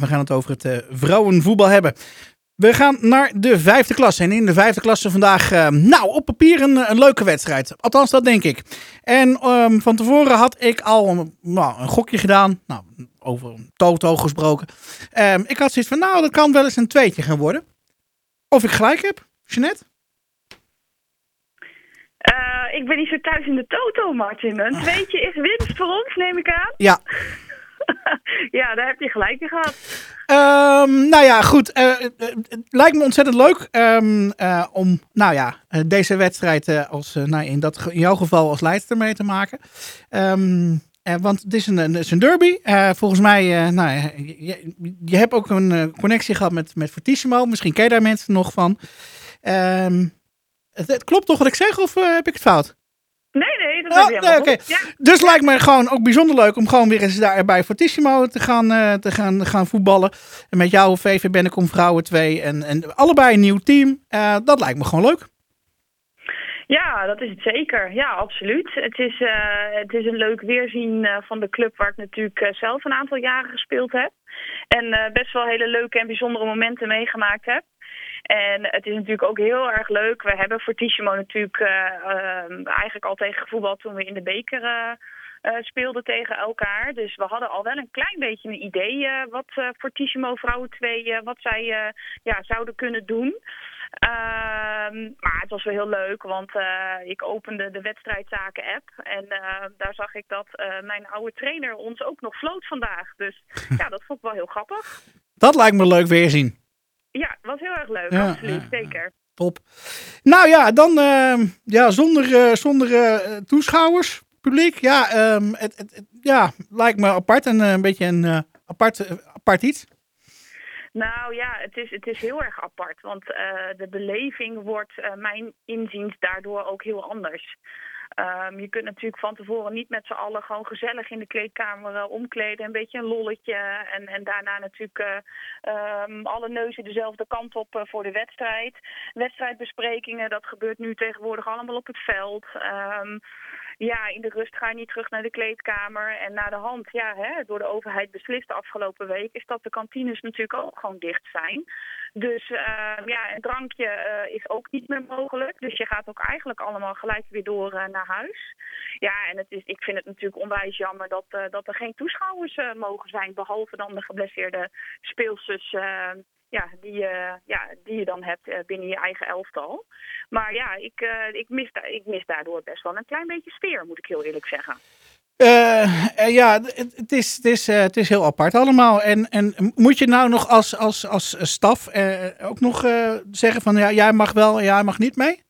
We gaan het over het uh, vrouwenvoetbal hebben. We gaan naar de vijfde klasse. En in de vijfde klasse vandaag, uh, nou, op papier een, een, leuke wedstrijd. Althans, dat denk ik. En um, van tevoren had ik al een, nou, een gokje gedaan. Nou, over Toto gesproken. Um, ik had zoiets van, nou, dat kan wel eens een tweetje gaan worden. Of ik gelijk heb, Jeanette? Uh, ik ben niet zo thuis in de Toto, Martin. Een tweetje is winst voor ons, neem ik aan. Ja. ja, daar heb je gelijk in gehad. Um, nou ja, goed. Uh, het lijkt me ontzettend leuk um, uh, om nou ja, deze wedstrijd als, nou, in, dat, in jouw geval als leidster mee te maken. Um, want het is een, het is een derby. volgens mij, nou, je, je, hebt ook een connectie gehad met, met Fortissimo. Misschien ken je daar mensen nog van. Het, het, klopt toch wat ik zeg of heb ik het fout? Nee, nee, dat oh, nee, okay. ja. Dus lijkt me gewoon ook bijzonder leuk om gewoon weer eens daar bij Fortissimo te gaan, uh, te gaan, gaan voetballen. En met jou, VV Bennekom Vrouwen 2 en, en allebei een nieuw team. Uh, dat lijkt me gewoon leuk. Ja, dat is het zeker. Ja, absoluut. Het is, uh, het is een leuk weerzien van de club waar ik natuurlijk zelf een aantal jaren gespeeld heb. En best wel hele leuke en bijzondere momenten meegemaakt heb. En het is natuurlijk ook heel erg leuk. We hebben Fortissimo natuurlijk uh, uh, eigenlijk al tegen gevoetbald toen we in de beker uh, speelden tegen elkaar. Dus we hadden al wel een klein beetje een idee wat Fortissimo Vrouwen 2, wat zij ja, zouden kunnen doen. Ehm, maar het was wel heel leuk, want ik opende de wedstrijdzaken app en daar zag ik dat mijn oude trainer ons ook nog floot vandaag. Dus ja, dat vond ik wel heel grappig. Dat lijkt me leuk weer zien. Ja, was heel erg leuk, ja, absoluut, ja, zeker. Top. Nou ja, dan uh, ja, zonder, uh, zonder uh, toeschouwers, publiek. Ja, um, het, het, het, ja, lijkt me apart en een beetje een apart, apart iets. Nou ja, het is, het is heel erg apart, want de beleving wordt mijn inziens daardoor ook heel anders. Um, je kunt natuurlijk van tevoren niet met z'n allen gewoon gezellig in de kleedkamer uh, omkleden. Een beetje een lolletje. En, en daarna natuurlijk uh, um, alle neuzen dezelfde kant op uh, voor de wedstrijd. Wedstrijdbesprekingen, dat gebeurt nu tegenwoordig allemaal op het veld. Um, ja, in de rust ga je niet terug naar de kleedkamer. En na de hand, ja, hè, door de overheid beslist de afgelopen week, is dat de kantines natuurlijk ook gewoon dicht zijn. Dus uh, ja, een drankje uh, is ook niet meer mogelijk. Dus je gaat ook eigenlijk allemaal gelijk weer door uh, naar huis. Ja, en het is, ik vind het natuurlijk onwijs jammer dat, dat er geen toeschouwers mogen zijn. Behalve dan de geblesseerde speelsters ja, die, uh, ja, die je dan hebt uh, binnen je eigen elftal. Maar ja, ik, uh, ik, mis ik mis daardoor best wel een klein beetje sfeer, moet ik heel eerlijk zeggen. ja, het, het, is, het, is, het is heel apart allemaal. En, en moet je nou nog als, als, als staf ook nog zeggen van ja, jij mag wel en jij mag niet mee?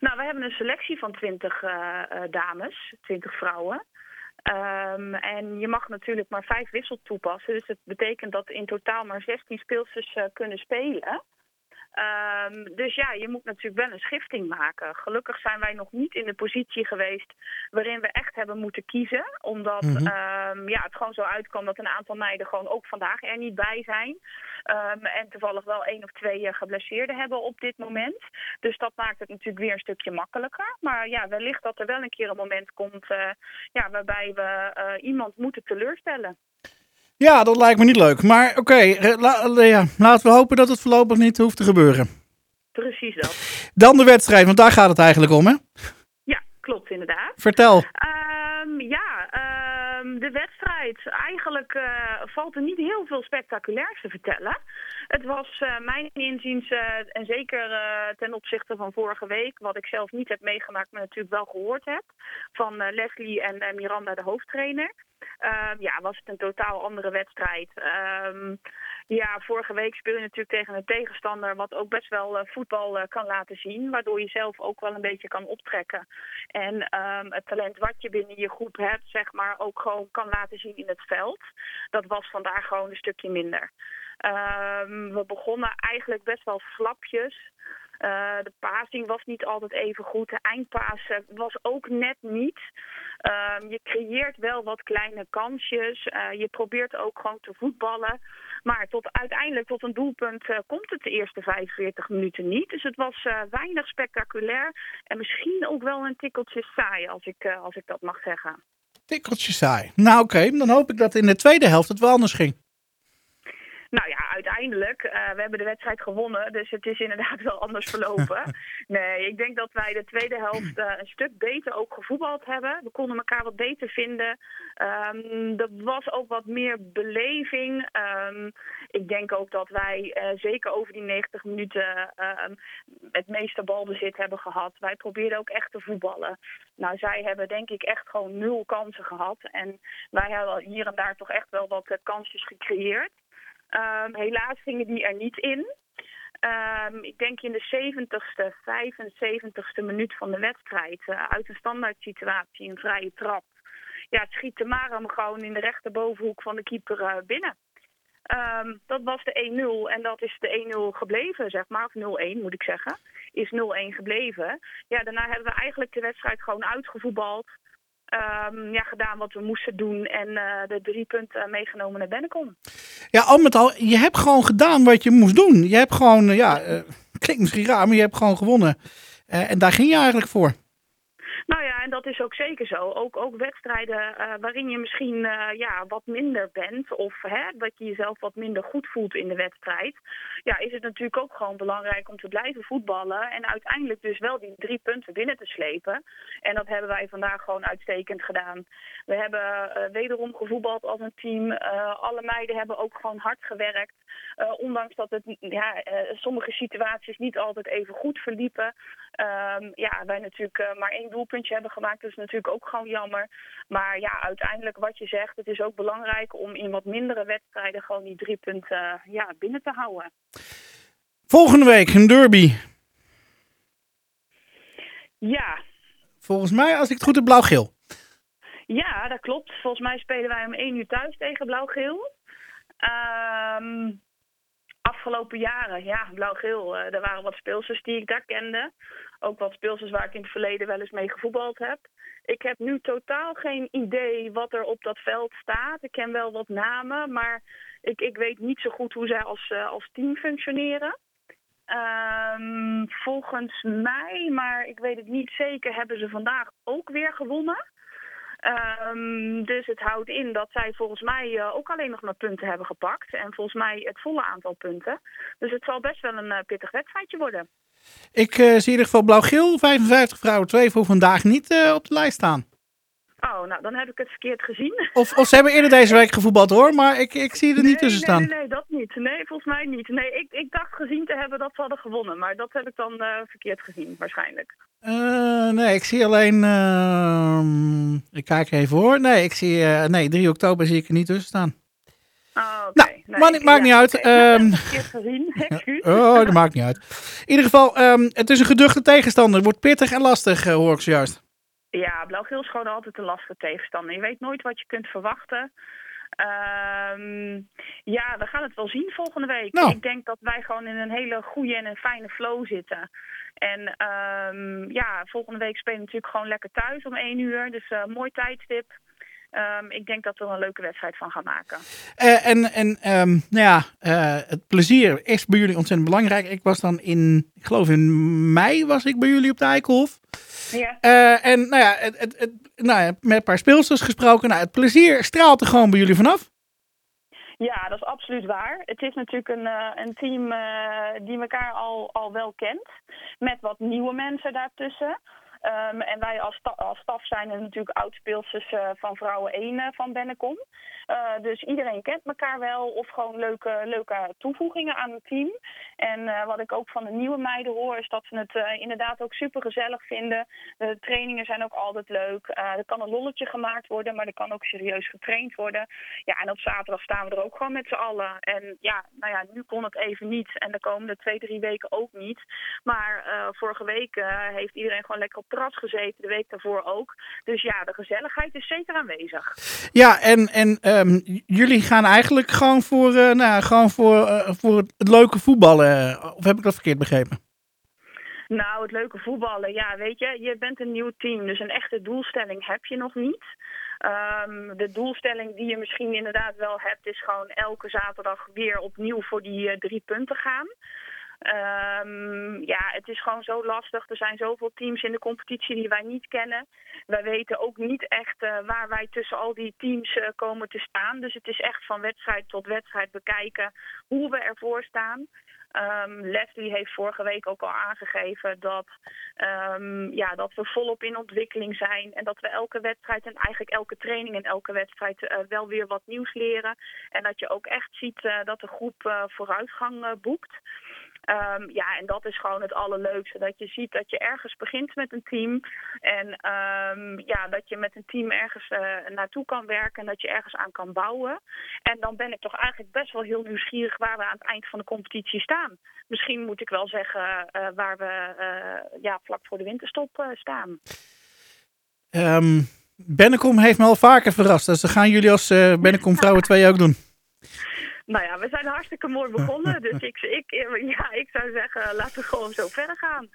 Nou, we hebben een selectie van 20 dames, 20 vrouwen. Um, en je mag natuurlijk maar vijf wissel toepassen. Dus dat betekent dat in totaal maar 16 speelsters uh, kunnen spelen. Um, dus ja, je moet natuurlijk wel een schifting maken. Gelukkig zijn wij nog niet in de positie geweest waarin we echt hebben moeten kiezen. Omdat mm -hmm. um, ja, het gewoon zo uitkwam dat een aantal meiden gewoon ook vandaag er niet bij zijn. Um, en toevallig wel één of twee uh, geblesseerden hebben op dit moment. Dus dat maakt het natuurlijk weer een stukje makkelijker. Maar ja, wellicht dat er wel een keer een moment komt uh, ja, waarbij we uh, iemand moeten teleurstellen. Ja, dat lijkt me niet leuk. Maar oké, okay, la, ja, laten we hopen dat het voorlopig niet hoeft te gebeuren. Precies dat. Dan de wedstrijd, want daar gaat het eigenlijk om, hè? Ja, klopt inderdaad. Vertel. Um, ja, um, de wedstrijd. Eigenlijk uh, valt er niet heel veel spectaculairs te vertellen. Het was uh, mijn inziens, uh, en zeker ten opzichte van vorige week, wat ik zelf niet heb meegemaakt, maar natuurlijk wel gehoord heb, van Leslie en Miranda, de hoofdtrainer. Um, ja, was het een totaal andere wedstrijd. Um, ja, vorige week speel je natuurlijk tegen een tegenstander wat ook best wel uh, voetbal uh, kan laten zien. Waardoor je zelf ook wel een beetje kan optrekken. En um, het talent wat je binnen je groep hebt, zeg maar, ook gewoon kan laten zien in het veld. Dat was vandaag gewoon een stukje minder. we begonnen eigenlijk best wel flapjes. Uh, de passing was niet altijd even goed. De eindpaas was ook net niet. Uh, je creëert wel wat kleine kansjes. Uh, je probeert ook gewoon te voetballen. Maar tot, uiteindelijk tot een doelpunt uh, komt het de eerste 45 minuten niet. Dus het was weinig spectaculair. En misschien ook wel een tikkeltje saai, als ik, als ik dat mag zeggen. Tikkeltje saai. Nou oké, dan hoop ik dat in de tweede helft het wel anders ging. Nou ja, uiteindelijk, uh, we hebben de wedstrijd gewonnen, dus het is inderdaad wel anders verlopen. nee, ik denk dat wij de tweede helft uh, een stuk beter ook gevoetbald hebben. We konden elkaar wat beter vinden. Um, er was ook wat meer beleving. Um, ik denk ook dat wij uh, zeker over die 90 minuten het meeste balbezit hebben gehad. Wij probeerden ook echt te voetballen. Nou, zij hebben denk ik echt gewoon nul kansen gehad. En wij hebben hier en daar toch echt wel wat kansjes gecreëerd. Um, helaas gingen die er niet in. Um, ik denk in de 70ste, 75ste minuut van de wedstrijd, uh, uit een standaard situatie, een vrije trap. Ja, schiet Tamara hem gewoon in de rechterbovenhoek van de keeper uh, binnen. Um, dat was de 1-0 en dat is de 1-0 gebleven, zeg maar. Of 0-1 moet ik zeggen. Is 0-1 gebleven. Ja, daarna hebben we eigenlijk de wedstrijd gewoon uitgevoetbald. Um, ja, gedaan wat we moesten doen en uh, de drie punten meegenomen naar Bennekom. Ja, al met al, je hebt gewoon gedaan wat je moest doen. Je hebt gewoon, uh, ja, uh, klinkt misschien raar, maar je hebt gewoon gewonnen. en daar ging je eigenlijk voor. Nou ja, en dat is ook zeker zo. Ook, ook wedstrijden uh, waarin je misschien uh, ja, wat minder bent of hè, dat je jezelf wat minder goed voelt in de wedstrijd. Ja, is het natuurlijk ook gewoon belangrijk om te blijven voetballen en uiteindelijk dus wel die drie punten binnen te slepen. En dat hebben wij vandaag gewoon uitstekend gedaan. We hebben uh, wederom gevoetbald als een team. alle meiden hebben ook gewoon hard gewerkt. ondanks dat het ja, sommige situaties niet altijd even goed verliepen. Um, ja, wij natuurlijk maar één doelpunt puntje hebben gemaakt. Dat is natuurlijk ook gewoon jammer. Maar ja, uiteindelijk wat je zegt, het is ook belangrijk om in wat mindere wedstrijden gewoon die drie punten ja, binnen te houden. Volgende week een derby. Ja. Volgens mij, als ik het goed heb, blauw-geel. Ja, dat klopt. Volgens mij spelen wij om 1 uur thuis tegen blauw-geel. Um, afgelopen jaren, ja, blauw-geel. Uh, er waren wat speelsters die ik daar kende. Ook wat speelsters waar ik in het verleden wel eens mee gevoetbald heb. Ik heb nu totaal geen idee wat er op dat veld staat. Ik ken wel wat namen, maar ik, ik weet niet zo goed hoe zij als, uh, als team functioneren. Um, volgens mij, maar ik weet het niet zeker, hebben ze vandaag ook weer gewonnen. Um, dus het houdt in dat zij volgens mij uh, ook alleen nog maar punten hebben gepakt. En volgens mij het volle aantal punten. Dus het zal best wel een uh, pittig wedstrijdje worden. Ik uh, zie in ieder geval blauw-geel, 55 vrouwen 2 voor vandaag niet op de lijst staan. Oh, nou dan heb ik het verkeerd gezien. Of, of ze hebben eerder deze week gevoetbald hoor, maar ik, ik zie er nee, niet tussen staan. Nee, nee, dat niet. Nee, volgens mij niet. Nee, ik, ik dacht gezien te hebben dat ze hadden gewonnen, maar dat heb ik dan verkeerd gezien waarschijnlijk. Uh, nee, ik zie alleen. Uh, ik kijk even hoor. Nee, ik zie. Uh, nee, 3 oktober zie ik er niet tussen staan. Oh, okay. Nou, nee, maar, maakt ja, niet uit. Okay. Um, gezien. oh, dat maakt niet uit. In ieder geval, um, het is een geduchte tegenstander. Wordt pittig en lastig, hoor ik zojuist. Ja, blauw-geel is gewoon altijd een lastige tegenstander. Je weet nooit wat je kunt verwachten. Um, ja, we gaan het wel zien volgende week. Nou. Ik denk dat wij gewoon in een hele goede en een fijne flow zitten. En um, ja, volgende week spelen we natuurlijk gewoon lekker thuis om 1 uur. Dus uh, mooi tijdstip. Um, ik denk dat we er een leuke wedstrijd van gaan maken. Uh, en en um, nou ja, uh, het plezier is bij jullie ontzettend belangrijk. Ik was dan in, ik geloof in mei was ik bij jullie op de Eikelhof. Ja. Uh, en nou ja, het, het, het, nou ja, met een paar speelsters gesproken. Nou, het plezier straalt er gewoon bij jullie vanaf. Ja, dat is absoluut waar. Het is natuurlijk een, uh, een team uh, die elkaar al, al wel kent. Met wat nieuwe mensen daartussen. Um, en wij als, als staf zijn er natuurlijk oudspeelsters uh, van Vrouwen 1 uh, van Bennekom. Uh, dus iedereen kent elkaar wel of gewoon leuke, leuke toevoegingen aan het team. En wat ik ook van de nieuwe meiden hoor is dat ze het inderdaad ook super gezellig vinden. De trainingen zijn ook altijd leuk. er kan een lolletje gemaakt worden, maar er kan ook serieus getraind worden. Ja, en op zaterdag staan we er ook gewoon met z'n allen. En ja, nou ja, nu kon het even niet. En de komende twee, drie weken ook niet. Maar vorige week heeft iedereen gewoon lekker op terras gezeten, de week daarvoor ook. Dus ja, de gezelligheid is zeker aanwezig. Ja, en, en um, jullie gaan eigenlijk gewoon voor, uh, nou, gewoon voor, uh, voor het leuke voetballen. Of heb ik dat verkeerd begrepen? Nou, het leuke voetballen, ja, weet je, je bent een nieuw team, dus een echte doelstelling heb je nog niet. Um, de doelstelling die je misschien inderdaad wel hebt, is gewoon elke zaterdag weer opnieuw voor die uh, drie punten gaan. Ehm, ja, het is gewoon zo lastig. Er zijn zoveel teams in de competitie die wij niet kennen. Wij weten ook niet echt uh, waar wij tussen al die teams uh, komen te staan. Dus het is echt van wedstrijd tot wedstrijd bekijken hoe we ervoor staan. Um, Leslie heeft vorige week ook al aangegeven dat, um, ja, dat we volop in ontwikkeling zijn. En dat we elke wedstrijd en eigenlijk elke training en elke wedstrijd uh, wel weer wat nieuws leren. En dat je ook echt ziet dat de groep vooruitgang boekt. Um, ja, en dat is gewoon het allerleukste. Dat je ziet dat je ergens begint met een team. En um, ja, dat je met een team ergens uh, naartoe kan werken. En dat je ergens aan kan bouwen. En dan ben ik toch eigenlijk best wel heel nieuwsgierig waar we aan het eind van de competitie staan. Misschien moet ik wel zeggen uh, waar we uh, ja, vlak voor de winterstop staan. Um, Bennekom heeft me al vaker verrast. Dus dat gaan jullie als Bennekom Vrouwen 2 ook doen. Nou ja, we zijn hartstikke mooi begonnen. Dus ik, ik, ja, ik zou zeggen, laten we gewoon zo verder gaan.